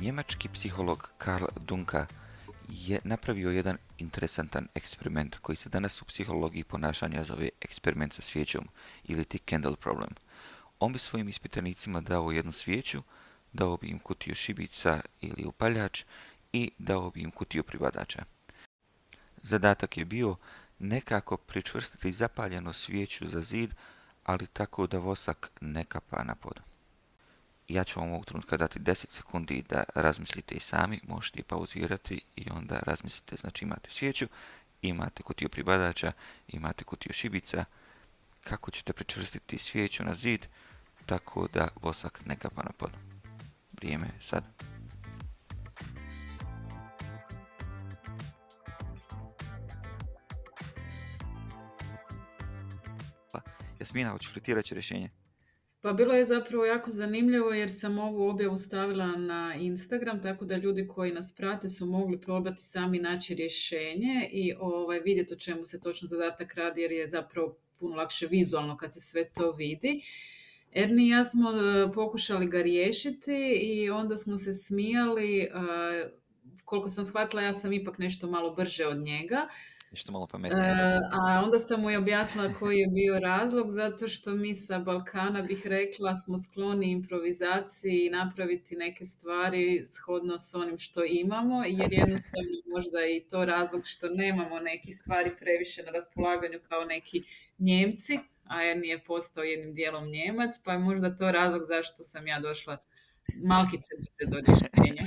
Njemački psiholog Karl Dunka je napravio jedan interesantan eksperiment koji se danas u psihologiji ponašanja zove eksperiment sa svijećom ili ti candle problem. On bi svojim ispitanicima dao jednu svijeću, dao bi im kutio šibica ili upaljač i dao bi im kutio privadača. Zadatak je bio nekako pričvrstiti zapaljenu svijeću za zid, ali tako da vosak ne kapa na podu ja ću vam ovog trenutka dati 10 sekundi da razmislite i sami, možete i pauzirati i onda razmislite, znači imate svijeću, imate kutiju pribadača, imate kutiju šibica, kako ćete pričvrstiti svijeću na zid, tako da vosak ne kapa na pod. Vrijeme je sad. Jasmina, hoćeš li rješenje? Pa bilo je zapravo jako zanimljivo jer sam ovu objavu stavila na Instagram, tako da ljudi koji nas prate su mogli probati sami naći rješenje i ovaj, vidjeti o čemu se točno zadatak radi jer je zapravo puno lakše vizualno kad se sve to vidi. Erni i ja smo e, pokušali ga riješiti i onda smo se smijali, e, koliko sam shvatila ja sam ipak nešto malo brže od njega, Nešto malo e, a onda sam mu objasnila koji je bio razlog, zato što mi sa Balkana bih rekla smo skloni improvizaciji i napraviti neke stvari shodno s onim što imamo, jer jednostavno možda i to razlog što nemamo nekih stvari previše na raspolaganju kao neki Njemci, a ja nije postao jednim dijelom Njemac, pa je možda to razlog zašto sam ja došla malkice do rješenja.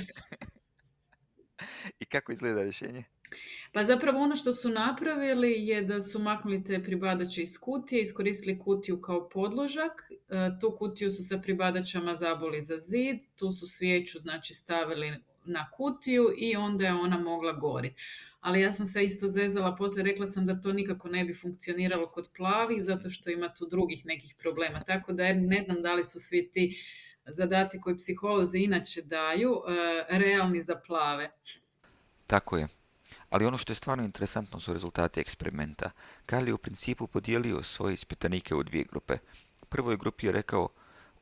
I kako izgleda rješenje? Pa zapravo ono što su napravili je da su maknuli te pribadače iz kutije, iskoristili kutiju kao podložak. E, tu kutiju su sa pribadačama zaboli za zid, tu su svijeću znači stavili na kutiju i onda je ona mogla gori. Ali ja sam se isto zezala, poslije rekla sam da to nikako ne bi funkcioniralo kod plavih zato što ima tu drugih nekih problema. Tako da ne znam da li su svi ti zadaci koji psiholozi inače daju e, realni za plave. Tako je. Ali ono što je stvarno interesantno su rezultati eksperimenta. Karl je u principu podijelio svoje ispitanike u dvije grupe. Prvoj grupi je rekao,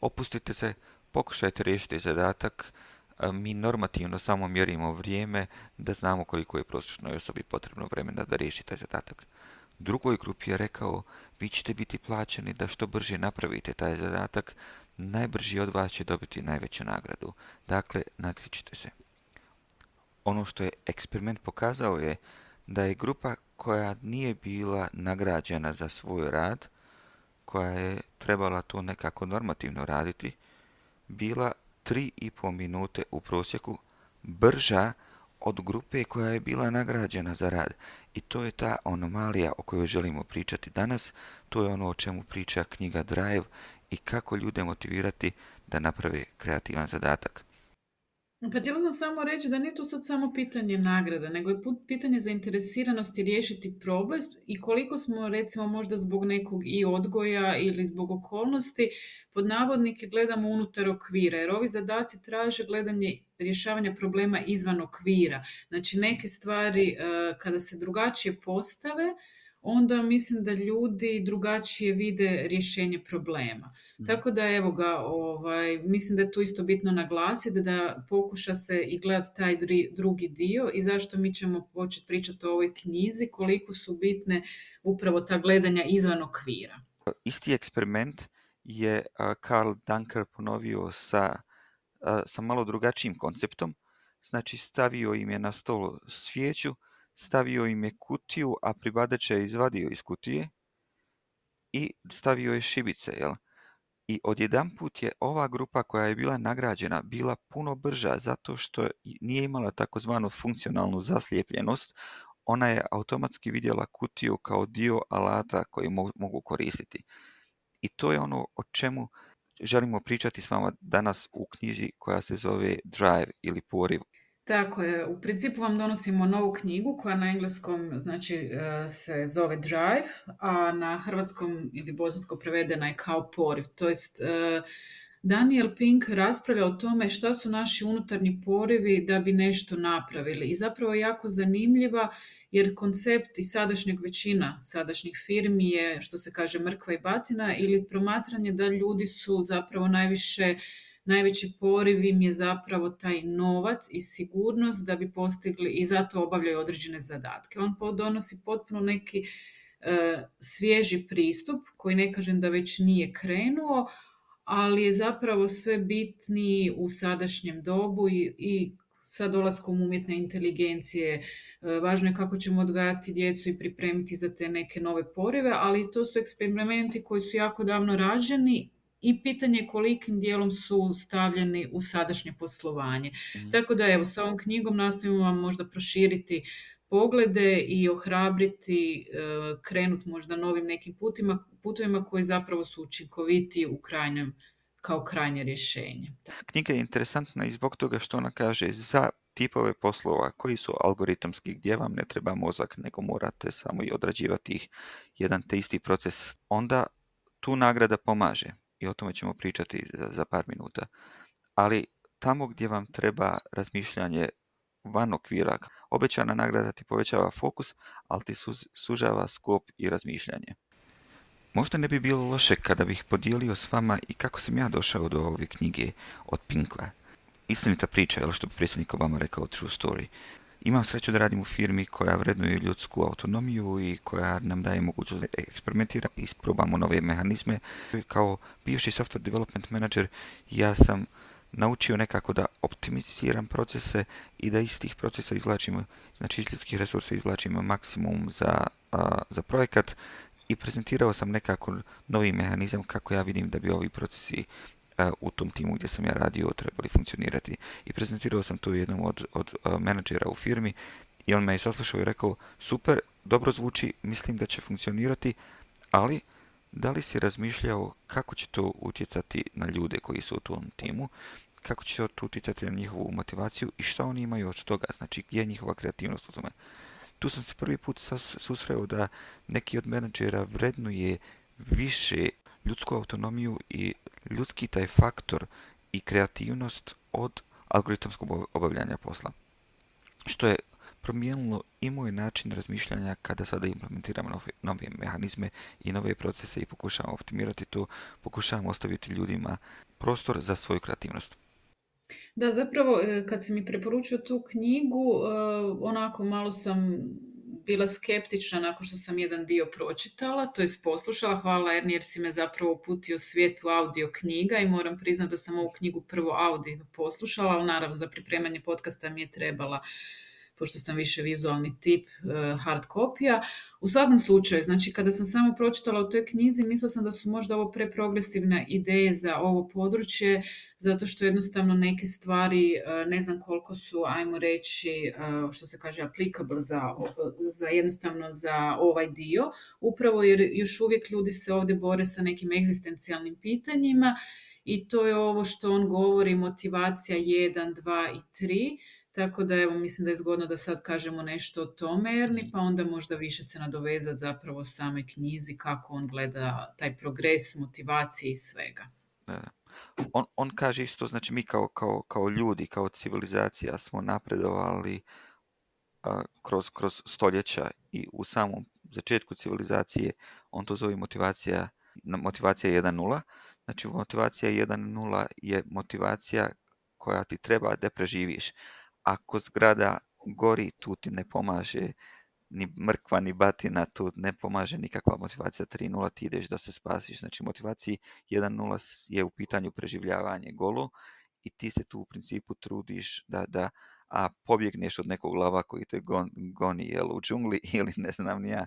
opustite se, pokušajte riješiti zadatak, mi normativno samo mjerimo vrijeme da znamo koliko je prosječnoj osobi potrebno vremena da riješi taj zadatak. Drugoj grupi je rekao, vi ćete biti plaćeni da što brže napravite taj zadatak, najbrži od vas će dobiti najveću nagradu. Dakle, natječite se. Ono što je eksperiment pokazao je da je grupa koja nije bila nagrađena za svoj rad, koja je trebala to nekako normativno raditi, bila 3,5 minute u prosjeku brža od grupe koja je bila nagrađena za rad. I to je ta anomalija o kojoj želimo pričati danas, to je ono o čemu priča knjiga Drive i kako ljude motivirati da naprave kreativan zadatak. Pa htjela sam samo reći da nije tu sad samo pitanje nagrada, nego je pitanje zainteresiranosti riješiti problem i koliko smo recimo možda zbog nekog i odgoja ili zbog okolnosti pod navodnike gledamo unutar okvira, jer ovi zadaci traže gledanje rješavanja problema izvan okvira. Znači neke stvari eh, kada se drugačije postave, onda mislim da ljudi drugačije vide rješenje problema. Mhm. Tako da evo ga, ovaj, mislim da je tu isto bitno naglasiti da pokuša se i gledati taj drugi dio i zašto mi ćemo početi pričati o ovoj knjizi, koliko su bitne upravo ta gledanja izvan okvira. Isti eksperiment je Karl Dunker ponovio sa, sa malo drugačijim konceptom. Znači stavio im je na stol svijeću, Stavio im je kutiju, a pribadeće je izvadio iz kutije i stavio je šibice, jel? I put je ova grupa koja je bila nagrađena bila puno brža zato što nije imala takozvanu funkcionalnu zaslijepljenost. Ona je automatski vidjela kutiju kao dio alata koji mogu koristiti. I to je ono o čemu želimo pričati s vama danas u knjizi koja se zove Drive ili Poriv tako je. U principu vam donosimo novu knjigu koja na engleskom znači, e, se zove Drive, a na hrvatskom ili bosanskom prevedena je kao poriv. To jest, Daniel Pink raspravlja o tome šta su naši unutarnji porivi da bi nešto napravili. I zapravo je jako zanimljiva jer koncept i sadašnjeg većina sadašnjih firmi je što se kaže mrkva i batina ili promatranje da ljudi su zapravo najviše najveći poriv im je zapravo taj novac i sigurnost da bi postigli i zato obavljaju određene zadatke. On donosi potpuno neki e, svježi pristup koji ne kažem da već nije krenuo, ali je zapravo sve bitniji u sadašnjem dobu i, i sa dolaskom umjetne inteligencije. E, važno je kako ćemo odgajati djecu i pripremiti za te neke nove porive, ali to su eksperimenti koji su jako davno rađeni i pitanje kolikim dijelom su stavljeni u sadašnje poslovanje. Mhm. Tako da evo, sa ovom knjigom nastavimo vam možda proširiti poglede i ohrabriti e, krenut možda novim nekim putima, putovima koji zapravo su učinkoviti u krajnjem kao krajnje rješenje. Knjiga je interesantna i zbog toga što ona kaže za tipove poslova koji su algoritamski gdje vam ne treba mozak nego morate samo i odrađivati ih jedan te isti proces. Onda tu nagrada pomaže i o tome ćemo pričati za, par minuta. Ali tamo gdje vam treba razmišljanje van okvira, obećana nagrada ti povećava fokus, ali ti sužava skop i razmišljanje. Možda ne bi bilo loše kada bih podijelio s vama i kako sam ja došao do ove knjige od Pinkva. Istinita priča, jel što bi predsjednik Obama rekao True Story imam sreću da radim u firmi koja vrednuje ljudsku autonomiju i koja nam daje mogućnost da eksperimentiramo i isprobamo nove mehanizme. Kao bivši software development manager ja sam naučio nekako da optimiziram procese i da iz tih procesa izlačim, znači iz ljudskih resursa izlačim maksimum za, za projekat i prezentirao sam nekako novi mehanizam kako ja vidim da bi ovi procesi u tom timu gdje sam ja radio trebali funkcionirati. I prezentirao sam to jednom od, od e, menadžera u firmi i on me je saslušao i rekao, super, dobro zvuči, mislim da će funkcionirati, ali da li si razmišljao kako će to utjecati na ljude koji su u tom timu, kako će to utjecati na njihovu motivaciju i što oni imaju od toga, znači gdje je njihova kreativnost u tome. Tu sam se prvi put susreo da neki od menadžera vrednuje više ljudsku autonomiju i ljudski taj faktor i kreativnost od algoritamskog obavljanja posla. Što je promijenilo i moj način razmišljanja kada sada implementiramo nove, mehanizme i nove procese i pokušavamo optimirati to, pokušavamo ostaviti ljudima prostor za svoju kreativnost. Da, zapravo e, kad sam mi preporučio tu knjigu, e, onako malo sam bila skeptična nakon što sam jedan dio pročitala, to je poslušala. Hvala Erni jer si me zapravo uputio svijetu audio knjiga i moram priznati da sam ovu knjigu prvo audio poslušala, ali naravno za pripremanje podcasta mi je trebala pošto sam više vizualni tip eh, hard kopija. U svakom slučaju, znači kada sam samo pročitala u toj knjizi, mislila sam da su možda ovo preprogresivne ideje za ovo područje, zato što jednostavno neke stvari eh, ne znam koliko su, ajmo reći, eh, što se kaže applicable za, za jednostavno za ovaj dio, upravo jer još uvijek ljudi se ovdje bore sa nekim egzistencijalnim pitanjima i to je ovo što on govori motivacija 1, 2 i 3 tako da evo mislim da je zgodno da sad kažemo nešto o tome Erni, mm. pa onda možda više se nadovezati zapravo same knjizi kako on gleda taj progres, motivacije i svega. On, on kaže isto, znači mi kao, kao, kao ljudi, kao civilizacija smo napredovali kroz, stoljeća i u samom začetku civilizacije on to zove motivacija, motivacija 1.0. Znači motivacija 1.0 je motivacija koja ti treba da preživiš ako zgrada gori, tu ti ne pomaže ni mrkva, ni batina, tu ne pomaže nikakva motivacija 3 ti ideš da se spasiš. Znači motivaciji 1-0 je u pitanju preživljavanje golu i ti se tu u principu trudiš da, da a pobjegneš od nekog lava koji te goni jel, u džungli ili ne znam ni ja,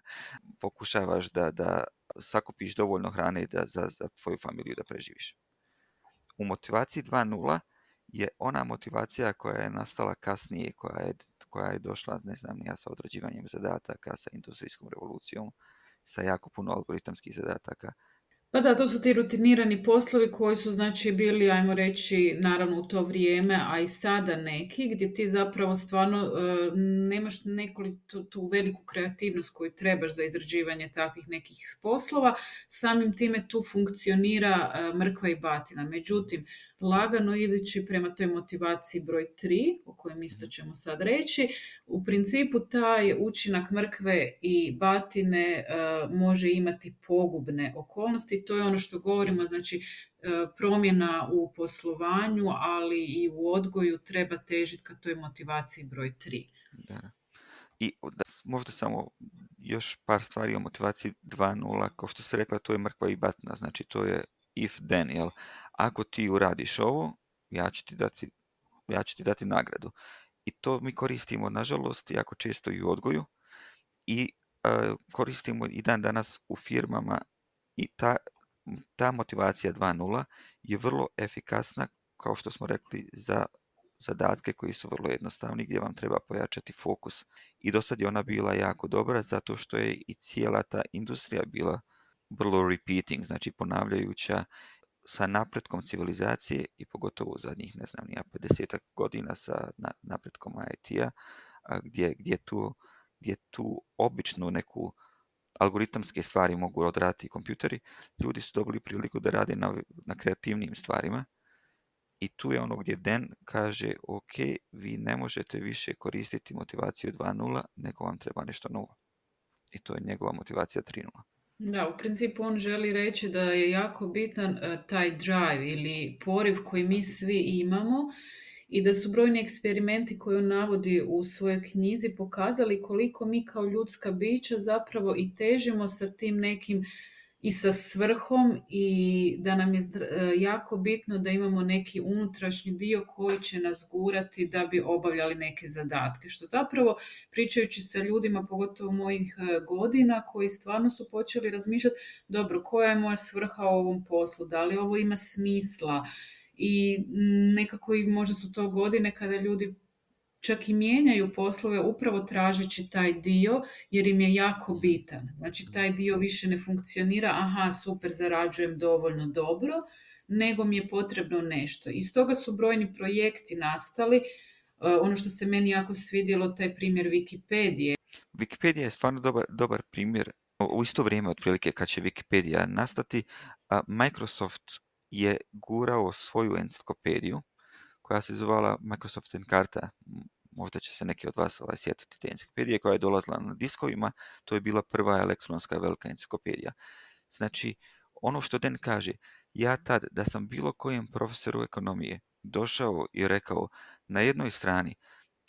pokušavaš da, da sakupiš dovoljno hrane da, za, za tvoju familiju da preživiš. U motivaciji 2.0 je ona motivacija koja je nastala kasnije, koja je, koja je došla, ne znam, ja sa odrađivanjem zadataka, sa industrijskom revolucijom, sa jako puno algoritamskih zadataka. Pa da, to su ti rutinirani poslovi koji su znači bili, ajmo reći, naravno u to vrijeme, a i sada neki, gdje ti zapravo stvarno e, nemaš nekoliko tu, veliku kreativnost koju trebaš za izrađivanje takvih nekih poslova, samim time tu funkcionira e, mrkva i batina. Međutim, lagano idući prema toj motivaciji broj 3, o kojem isto mhm. ćemo sad reći, u principu taj učinak mrkve i batine e, može imati pogubne okolnosti. To je ono što govorimo, znači e, promjena u poslovanju, ali i u odgoju treba težiti ka toj motivaciji broj 3. Da. I možda samo još par stvari o motivaciji 2.0, kao što ste rekla, to je mrkva i batina, znači to je if then, jel? ako ti uradiš ovo, ja ću ti dati, ja ću ti dati nagradu. I to mi koristimo, nažalost, jako često i u odgoju i e, koristimo i dan danas u firmama i ta, ta motivacija 2.0 je vrlo efikasna, kao što smo rekli, za zadatke koji su vrlo jednostavni gdje vam treba pojačati fokus. I do sad je ona bila jako dobra zato što je i cijela ta industrija bila vrlo repeating, znači ponavljajuća sa napretkom civilizacije i pogotovo u zadnjih, ne znam, nija 50 godina sa napretkom IT-a, gdje, tu, gdje tu običnu neku algoritamske stvari mogu odraditi kompjuteri, ljudi su dobili priliku da rade na, na kreativnim stvarima i tu je ono gdje Den kaže, ok, vi ne možete više koristiti motivaciju 2.0, nego vam treba nešto novo. I to je njegova motivacija 3.0. Da, u principu on želi reći da je jako bitan e, taj drive ili poriv koji mi svi imamo i da su brojni eksperimenti koje on navodi u svojoj knjizi pokazali koliko mi kao ljudska bića zapravo i težimo sa tim nekim i sa svrhom i da nam je e, jako bitno da imamo neki unutrašnji dio koji će nas gurati da bi obavljali neke zadatke. Što zapravo pričajući sa ljudima, pogotovo mojih e, godina, koji stvarno su počeli razmišljati dobro koja je moja svrha u ovom poslu, da li ovo ima smisla i nekako i možda su to godine kada ljudi čak i mijenjaju poslove upravo tražeći taj dio jer im je jako bitan. Znači taj dio više ne funkcionira, aha super zarađujem dovoljno dobro, nego mi je potrebno nešto. Iz toga su brojni projekti nastali. E, ono što se meni jako svidjelo, taj primjer Wikipedije. Wikipedia je stvarno dobar, dobar primjer. U isto vrijeme, otprilike, kad će Wikipedia nastati, Microsoft je gurao svoju enciklopediju koja se zvala Microsoft Encarta, možda će se neki od vas ovaj, sjetiti te enciklopedije koja je dolazila na diskovima, to je bila prva elektronska velika enciklopedija. Znači, ono što Den kaže, ja tad da sam bilo kojem profesoru ekonomije došao i rekao, na jednoj strani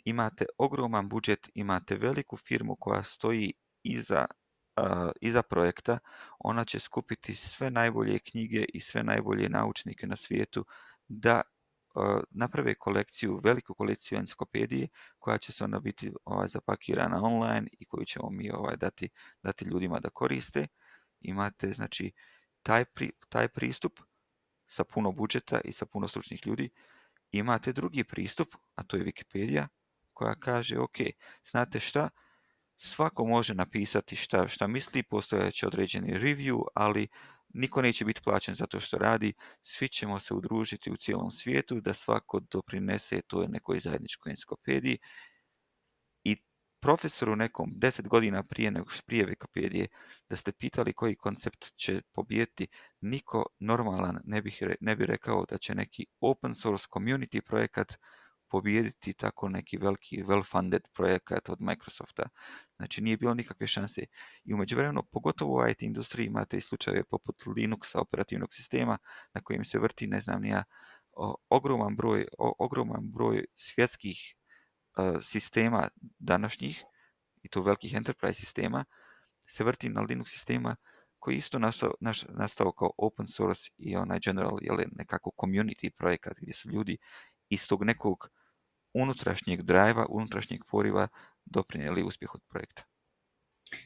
imate ogroman budžet, imate veliku firmu koja stoji iza iza projekta, ona će skupiti sve najbolje knjige i sve najbolje naučnike na svijetu da E, naprave kolekciju, veliku kolekciju enciklopedije koja će se onda biti ovaj, zapakirana online i koju ćemo mi ovaj, dati, dati ljudima da koriste. Imate znači taj, taj pristup sa puno budžeta i sa puno stručnih ljudi. Imate drugi pristup, a to je Wikipedia, koja kaže, ok, znate šta, svako može napisati šta, šta misli, postojeće određeni review, ali Niko neće biti plaćen zato što radi, svi ćemo se udružiti u cijelom svijetu da svako doprinese toj nekoj zajedničkoj enciklopediji i profesoru nekom deset godina prije nego prije Wikipedije da ste pitali koji koncept će pobijeti, niko normalan ne bi, ne bi rekao da će neki open source community projekat pobijediti tako neki veliki well-funded projekat od Microsofta. Znači nije bilo nikakve šanse. I umeđu vremenu, pogotovo u IT industriji imate i slučajeve poput Linuxa, operativnog sistema, na kojem se vrti, ne znam nija, ogroman broj, ogroman broj svjetskih e, sistema današnjih, i to velikih enterprise sistema, se vrti na Linux sistema koji isto nastao, nastao kao open source i onaj general, jel, nekako community projekat gdje su ljudi iz tog nekog unutrašnjeg drajva, unutrašnjeg poriva doprinijeli uspjehu projekta.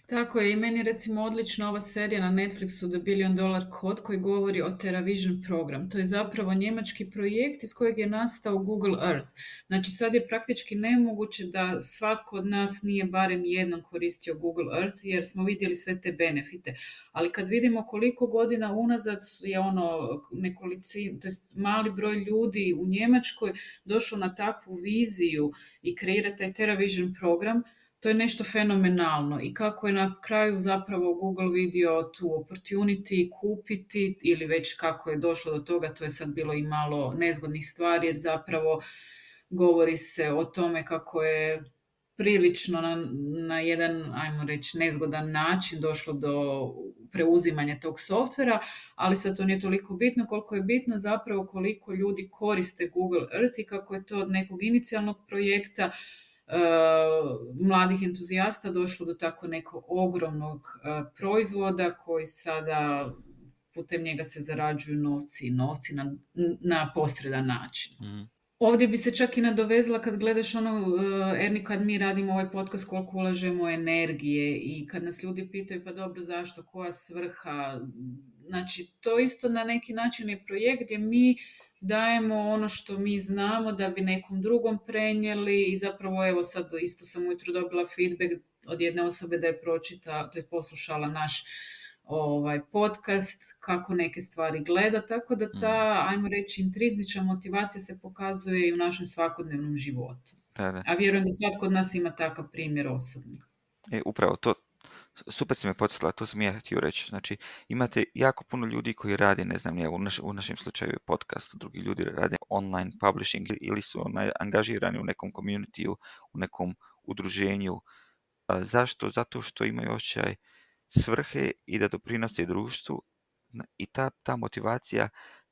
Tako je i meni recimo odlična ova serija na Netflixu The Billion Dollar Code koji govori o Terravision program. To je zapravo njemački projekt iz kojeg je nastao Google Earth. Znači sad je praktički nemoguće da svatko od nas nije barem jednom koristio Google Earth jer smo vidjeli sve te benefite. Ali kad vidimo koliko godina unazad je ono to mali broj ljudi u Njemačkoj došlo na takvu viziju i kreira taj Terravision program, to je nešto fenomenalno i kako je na kraju zapravo Google vidio tu opportunity kupiti ili već kako je došlo do toga, to je sad bilo i malo nezgodnih stvari jer zapravo govori se o tome kako je prilično na, jedan, ajmo reći, nezgodan način došlo do preuzimanja tog softvera, ali sad to nije toliko bitno koliko je bitno zapravo koliko ljudi koriste Google Earth i kako je to od nekog inicijalnog projekta Eh, mladih entuzijasta došlo do tako nekog ogromnog eh, proizvoda koji sada putem njega se zarađuju novci i novci na, na posredan način. Mm. Ovdje bi se čak i nadovezila kad gledaš ono, eh, Erni, kad mi radimo ovaj podcast, koliko ulažemo energije i kad nas ljudi pitaju pa dobro zašto, koja svrha, znači to isto na neki način je projekt gdje mi dajemo ono što mi znamo da bi nekom drugom prenijeli i zapravo evo sad isto sam ujutro dobila feedback od jedne osobe da je pročita, to je poslušala naš ovaj podcast, kako neke stvari gleda, tako da ta, mm. ajmo reći, intrizična motivacija se pokazuje i u našem svakodnevnom životu. Da, da. A vjerujem da svatko od nas ima takav primjer osobnog. E, upravo to, super si me podsjetila, to sam ja htio reći. Znači, imate jako puno ljudi koji rade, ne znam, ja, u, u našem slučaju podcast, drugi ljudi rade online publishing ili su onaj, angažirani u nekom community u nekom udruženju. zašto? Zato što imaju očaj svrhe i da doprinose društvu i ta, ta motivacija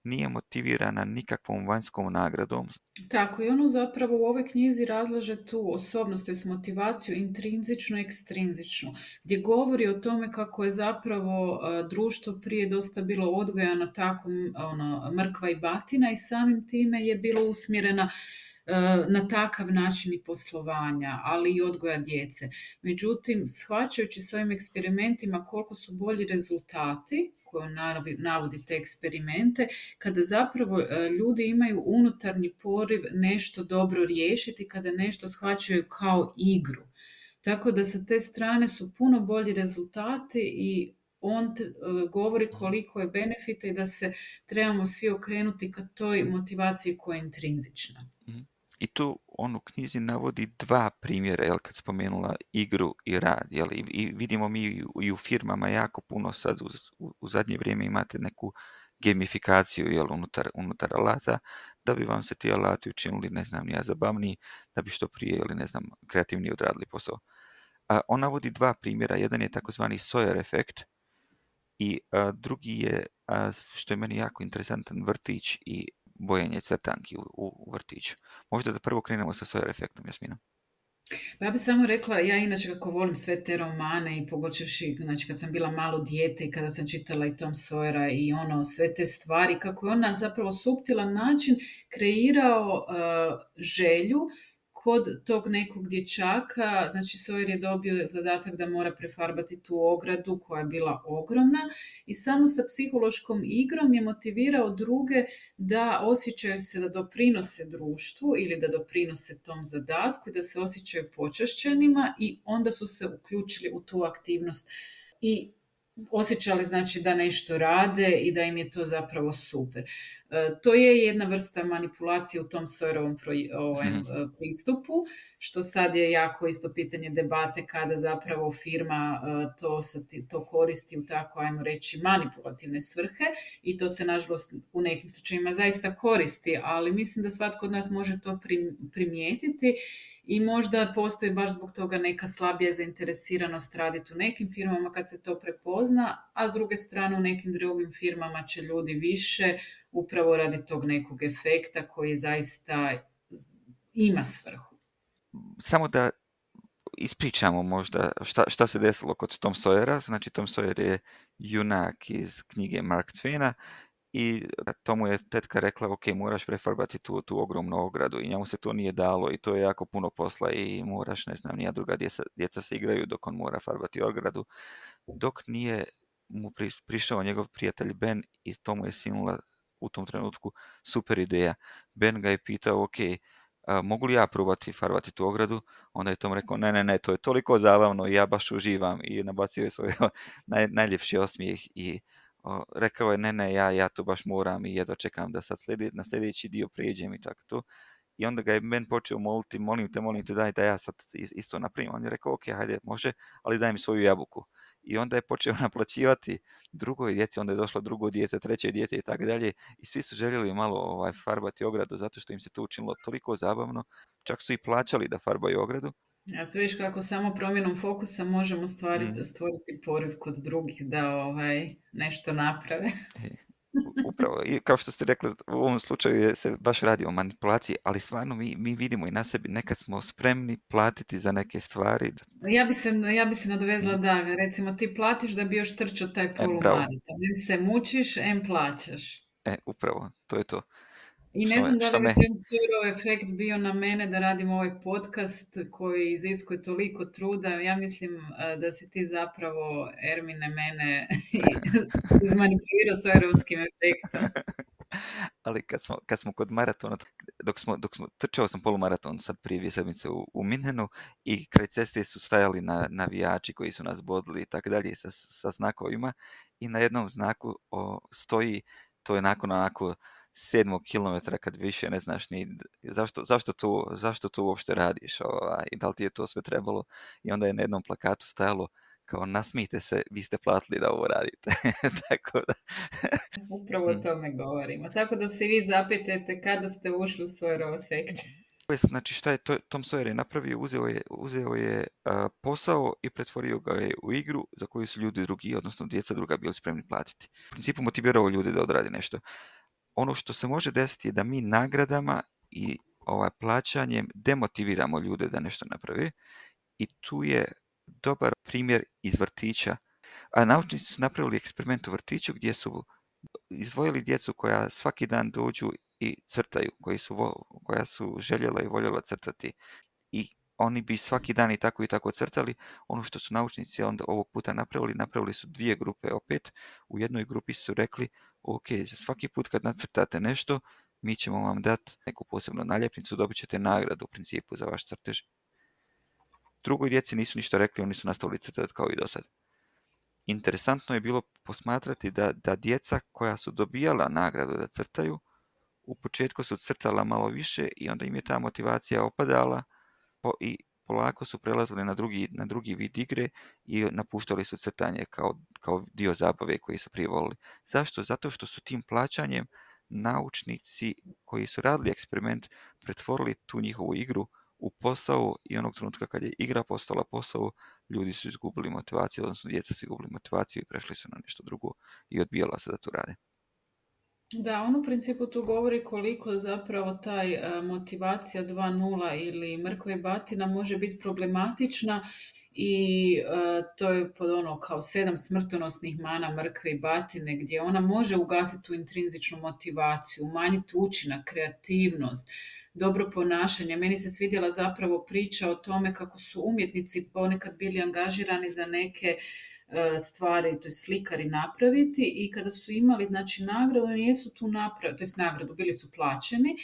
nije motivirana nikakvom vanjskom nagradom. Tako i ono zapravo u ovoj knjizi razlaže tu osobnost, to motivaciju intrinzično ekstrinzično, gdje govori o tome kako je zapravo e, društvo prije dosta bilo odgojano tako ono, mrkva i batina i samim time je bilo usmjerena e, na takav način i poslovanja, ali i odgoja djece. Međutim, shvaćajući s ovim eksperimentima koliko su bolji rezultati, koju navodi te eksperimente, kada zapravo e, ljudi imaju unutarnji poriv nešto dobro riješiti, kada nešto shvaćaju kao igru. Tako da sa te strane su puno bolji rezultati i on e, govori koliko je benefita i da se trebamo svi okrenuti ka toj motivaciji koja je intrinzična. Mhm. I tu on u knjizi navodi dva primjera, jel, kad spomenula igru i rad, jel, i, vidimo mi i u firmama jako puno sad u, zadnje vrijeme imate neku gamifikaciju, jel, unutar, unutar alata, da bi vam se ti alati učinili, ne znam, ja zabavniji, da bi što prije, ili ne znam, kreativnije odradili posao. A, on navodi dva primjera, jedan je takozvani Sawyer efekt, i drugi je, što je meni jako interesantan, vrtić i bojenje crtanki u, u vrtiću. Možda da prvo krenemo sa svojom efektom, Jasmina. Pa ja bih samo rekla, ja inače kako volim sve te romane i pogoćevši znači kad sam bila malo dijete i kada sam čitala i Tom Sawyera i ono, sve te stvari, kako je on zapravo suptilan način kreirao eh, želju kod tog nekog dječaka, znači Sawyer je dobio zadatak da mora prefarbati tu ogradu koja je bila ogromna i samo sa psihološkom igrom je motivirao druge da osjećaju se da doprinose društvu ili da doprinose tom zadatku i da se osjećaju počašćenima i onda su se uključili u tu aktivnost. I osjećali znači da nešto rade i da im je to zapravo super. E, to je jedna vrsta manipulacije u tom Sorovom ovaj, mhm. e, pristupu, što sad je jako isto pitanje debate kada zapravo firma e, to, to koristi u tako, ajmo reći, manipulativne svrhe i to se nažalost u nekim slučajima zaista koristi, ali mislim da svatko od nas može to primijetiti i možda postoji baš zbog toga neka slabija zainteresiranost raditi u nekim firmama kad se to prepozna, a s druge strane u nekim drugim firmama će ljudi više upravo radi tog nekog efekta koji zaista ima svrhu. Samo da ispričamo možda šta, šta se desilo kod Tom Sawyera. Znači Tom Sawyer je junak iz knjige Mark Twina i to mu je tetka rekla ok, moraš prefarbati tu, tu ogromnu ogradu i njemu se to nije dalo i to je jako puno posla i moraš, ne znam, nija druga djeca, se igraju dok on mora farbati ogradu. Dok nije mu prišao njegov prijatelj Ben i to mu je sinula u tom trenutku super ideja. Ben ga je pitao, ok, mogu li ja probati farbati tu ogradu? Onda je Tom rekao, ne, ne, ne, to je toliko zabavno i ja baš uživam i nabacio je svoj najljepši osmijeh i rekao je ne, ne, ja, ja to baš moram i jedva čekam da sad sledi, na sljedeći dio prijeđem i tako to. I onda ga je men počeo moliti, molim te, molim te, daj da ja sad isto napravim. On je rekao, ok, hajde, može, ali daj mi svoju jabuku. I onda je počeo naplaćivati drugoj djeci, onda je došlo drugo dijete, treće dijete i tako dalje. I svi su željeli malo ovaj, farbati ogradu zato što im se to učinilo toliko zabavno. Čak su i plaćali da farbaju ogradu, ja tu viš kako samo promjenom fokusa možemo stvariti, mhm. stvoriti poriv kod drugih da ovaj, nešto naprave. E, upravo, i kao što ste rekli, u ovom slučaju je se baš radi o manipulaciji, ali stvarno mi, mi vidimo i na sebi, nekad smo spremni platiti za neke stvari. Ja bi se, ja bi se nadovezla mhm. da, recimo ti platiš da bi još trčao taj E, manito. se mučiš, em plaćaš. E, upravo, to je to. I ne znam da li bi ten efekt bio na mene da radim ovaj podcast koji iziskuje toliko truda. Ja mislim eh, da si ti zapravo, Ermine, mene izmanipulirao sa europskim efektom. Ali kad smo, kad smo kod maratona, dok smo, dok smo, trčao sam polumaraton sad prije dvije sedmice u, u Minhenu i kraj ceste su stajali na, navijači koji su nas bodili i tako dalje sa, sa znakovima i na jednom znaku o, stoji, to je nakon onako sedmog kilometra kad više ne znaš ni zašto, zašto, tu, zašto tu uopšte radiš ovaj, i da li ti je to sve trebalo i onda je na jednom plakatu stajalo kao nasmijte se, vi ste platili da ovo radite. Tako da... Upravo o mm. tome govorimo. Tako da se vi zapitajte kada ste ušli u svoj road Znači šta je Tom Sawyer je napravio, uzeo je, uzeo je posao i pretvorio ga je u igru za koju su ljudi drugi, odnosno djeca druga, bili spremni platiti. U principu motivirao ljude da odradi nešto ono što se može desiti je da mi nagradama i ovaj, plaćanjem demotiviramo ljude da nešto napravi i tu je dobar primjer iz vrtića. A naučnici su napravili eksperiment u vrtiću gdje su izdvojili djecu koja svaki dan dođu i crtaju, koji su, koja su željela i voljela crtati. I oni bi svaki dan i tako i tako crtali. Ono što su naučnici onda ovog puta napravili, napravili su dvije grupe opet. U jednoj grupi su rekli ok, za svaki put kad nacrtate nešto, mi ćemo vam dati neku posebnu naljepnicu, dobit ćete nagradu u principu za vaš crtež. Drugoj djeci nisu ništa rekli, oni su nastavili crtati kao i do sad. Interesantno je bilo posmatrati da, da djeca koja su dobijala nagradu da crtaju, u početku su crtala malo više i onda im je ta motivacija opadala po, i polako su prelazili na drugi, na drugi vid igre i napuštali su crtanje kao, kao dio zabave koji su prije Zašto? Zato što su tim plaćanjem naučnici koji su radili eksperiment pretvorili tu njihovu igru u posao i onog trenutka kad je igra postala posao, ljudi su izgubili motivaciju, odnosno djeca su izgubili motivaciju i prešli su na nešto drugo i odbijala se da to rade. Da, on u principu tu govori koliko zapravo taj e, motivacija 2.0 ili mrkve i batina može biti problematična i e, to je pod ono kao sedam smrtonosnih mana mrkve i batine gdje ona može ugasiti tu intrinzičnu motivaciju, umanjiti učinak, kreativnost, dobro ponašanje. Meni se svidjela zapravo priča o tome kako su umjetnici ponekad bili angažirani za neke E, stvari, to je slikari napraviti i kada su imali znači, nagradu, nijesu tu napravili, to je nagradu, bili su plaćeni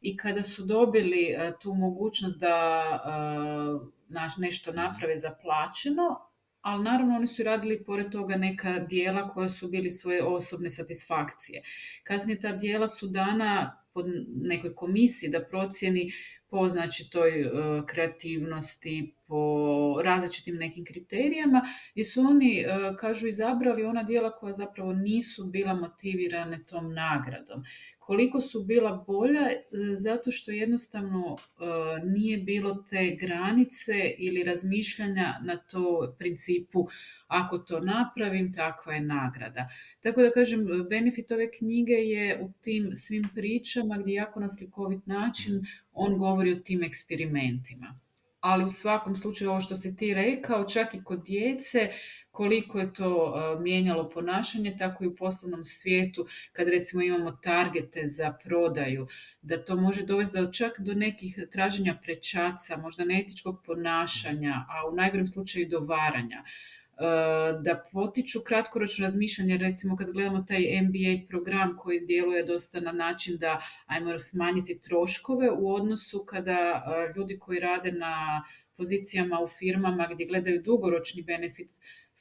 i kada su dobili e, tu mogućnost da e, nešto mhm. naprave za plaćeno, ali naravno oni su radili pored toga neka dijela koja su bili svoje osobne satisfakcije. Kasnije ta dijela su dana pod nekoj komisiji da procjeni po znači toj e, kreativnosti, po različitim nekim kriterijama, jer su oni, e, kažu, izabrali ona dijela koja zapravo nisu bila motivirane tom nagradom. Koliko su bila bolja, e, zato što jednostavno nije bilo te granice ili razmišljanja na to principu ako to napravim, takva je nagrada. Tako da kažem, benefit ove knjige je u tim svim pričama gdje jako na slikovit način on govori o tim eksperimentima. Ali u svakom slučaju ovo što si ti rekao, čak i kod djece, koliko je to e, mijenjalo ponašanje, tako i u poslovnom svijetu, kad recimo imamo targete za prodaju, da to može dovesti čak do nekih traženja prečaca, možda netičkog ponašanja, a u najgorem slučaju do varanja. E, da potiču kratkoročno razmišljanje, recimo kad gledamo taj MBA program koji djeluje dosta na način da ajmo smanjiti troškove u odnosu kada e, ljudi koji rade na pozicijama u firmama gdje gledaju dugoročni benefit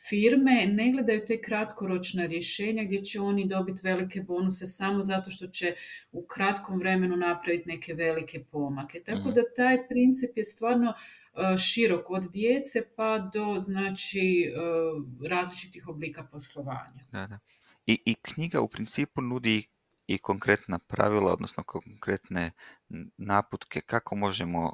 firme ne gledaju te kratkoročna rješenja gdje će oni dobiti velike bonuse samo zato što će u kratkom vremenu napraviti neke velike pomake. Tako mhm. da taj princip je stvarno E, širok od djece pa do znači e, različitih oblika poslovanja. Da, da. I, I knjiga u principu nudi i konkretna pravila, odnosno konkretne naputke kako možemo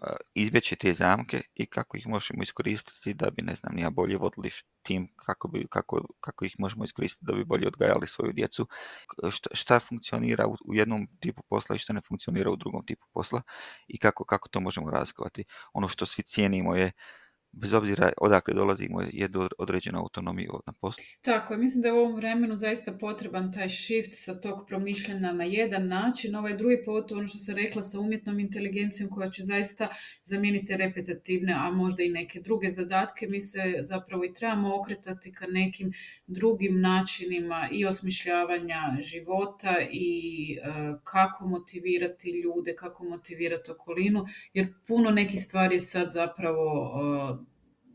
E, izbjeći te zamke i kako ih možemo iskoristiti da bi, ne znam, nija bolje vodili tim, kako, bi, kako, kako ih možemo iskoristiti da bi bolje odgajali svoju djecu, šta, šta funkcionira u, jednom tipu posla i što ne funkcionira u drugom tipu posla i kako, kako to možemo razlikovati. Ono što svi cijenimo je bez obzira odakle dolazimo, je određena autonomiju na poslu. Tako, mislim da je u ovom vremenu zaista potreban taj shift sa tog promišljena na jedan način, ovaj drugi put ono što sam rekla sa umjetnom inteligencijom koja će zaista zamijeniti repetitivne, a možda i neke druge zadatke, mi se zapravo i trebamo okretati ka nekim drugim načinima i osmišljavanja života i e, kako motivirati ljude, kako motivirati okolinu, jer puno nekih stvari je sad zapravo e,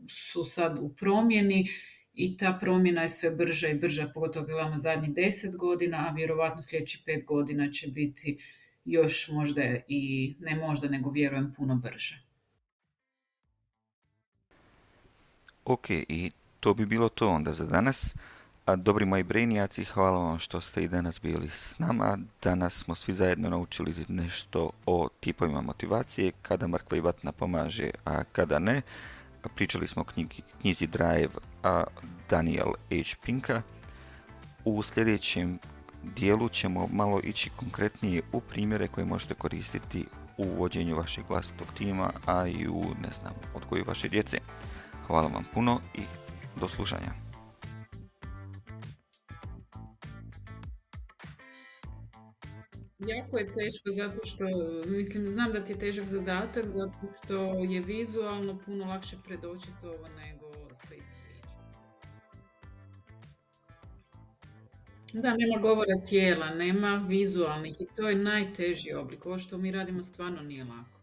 su sad u promjeni i ta promjena je sve brža i brža, pogotovo gledamo zadnjih deset godina, a vjerovatno sljedećih pet godina će biti još možda i, ne možda, nego vjerujem puno brže. Ok, i to bi bilo to onda za danas. A dobri moji brejnijaci, hvala vam što ste i danas bili s nama. Danas smo svi zajedno naučili nešto o tipovima motivacije, kada Mark napomaže, pomaže, a kada ne. Pričali smo o knjigi, knjizi Drive a Daniel H. Pinka. U sljedećem dijelu ćemo malo ići konkretnije u primjere koje možete koristiti u vođenju vašeg vlastitog tima, a i u, ne znam, odgoju vaše djece. Hvala vam puno i do slušanja. Jako je teško zato što, mislim, znam da ti je težak zadatak zato što je vizualno puno lakše predočiti ovo nego sve ispričati. Da, nema govora tijela, nema vizualnih i to je najteži oblik. Ovo što mi radimo stvarno nije lako.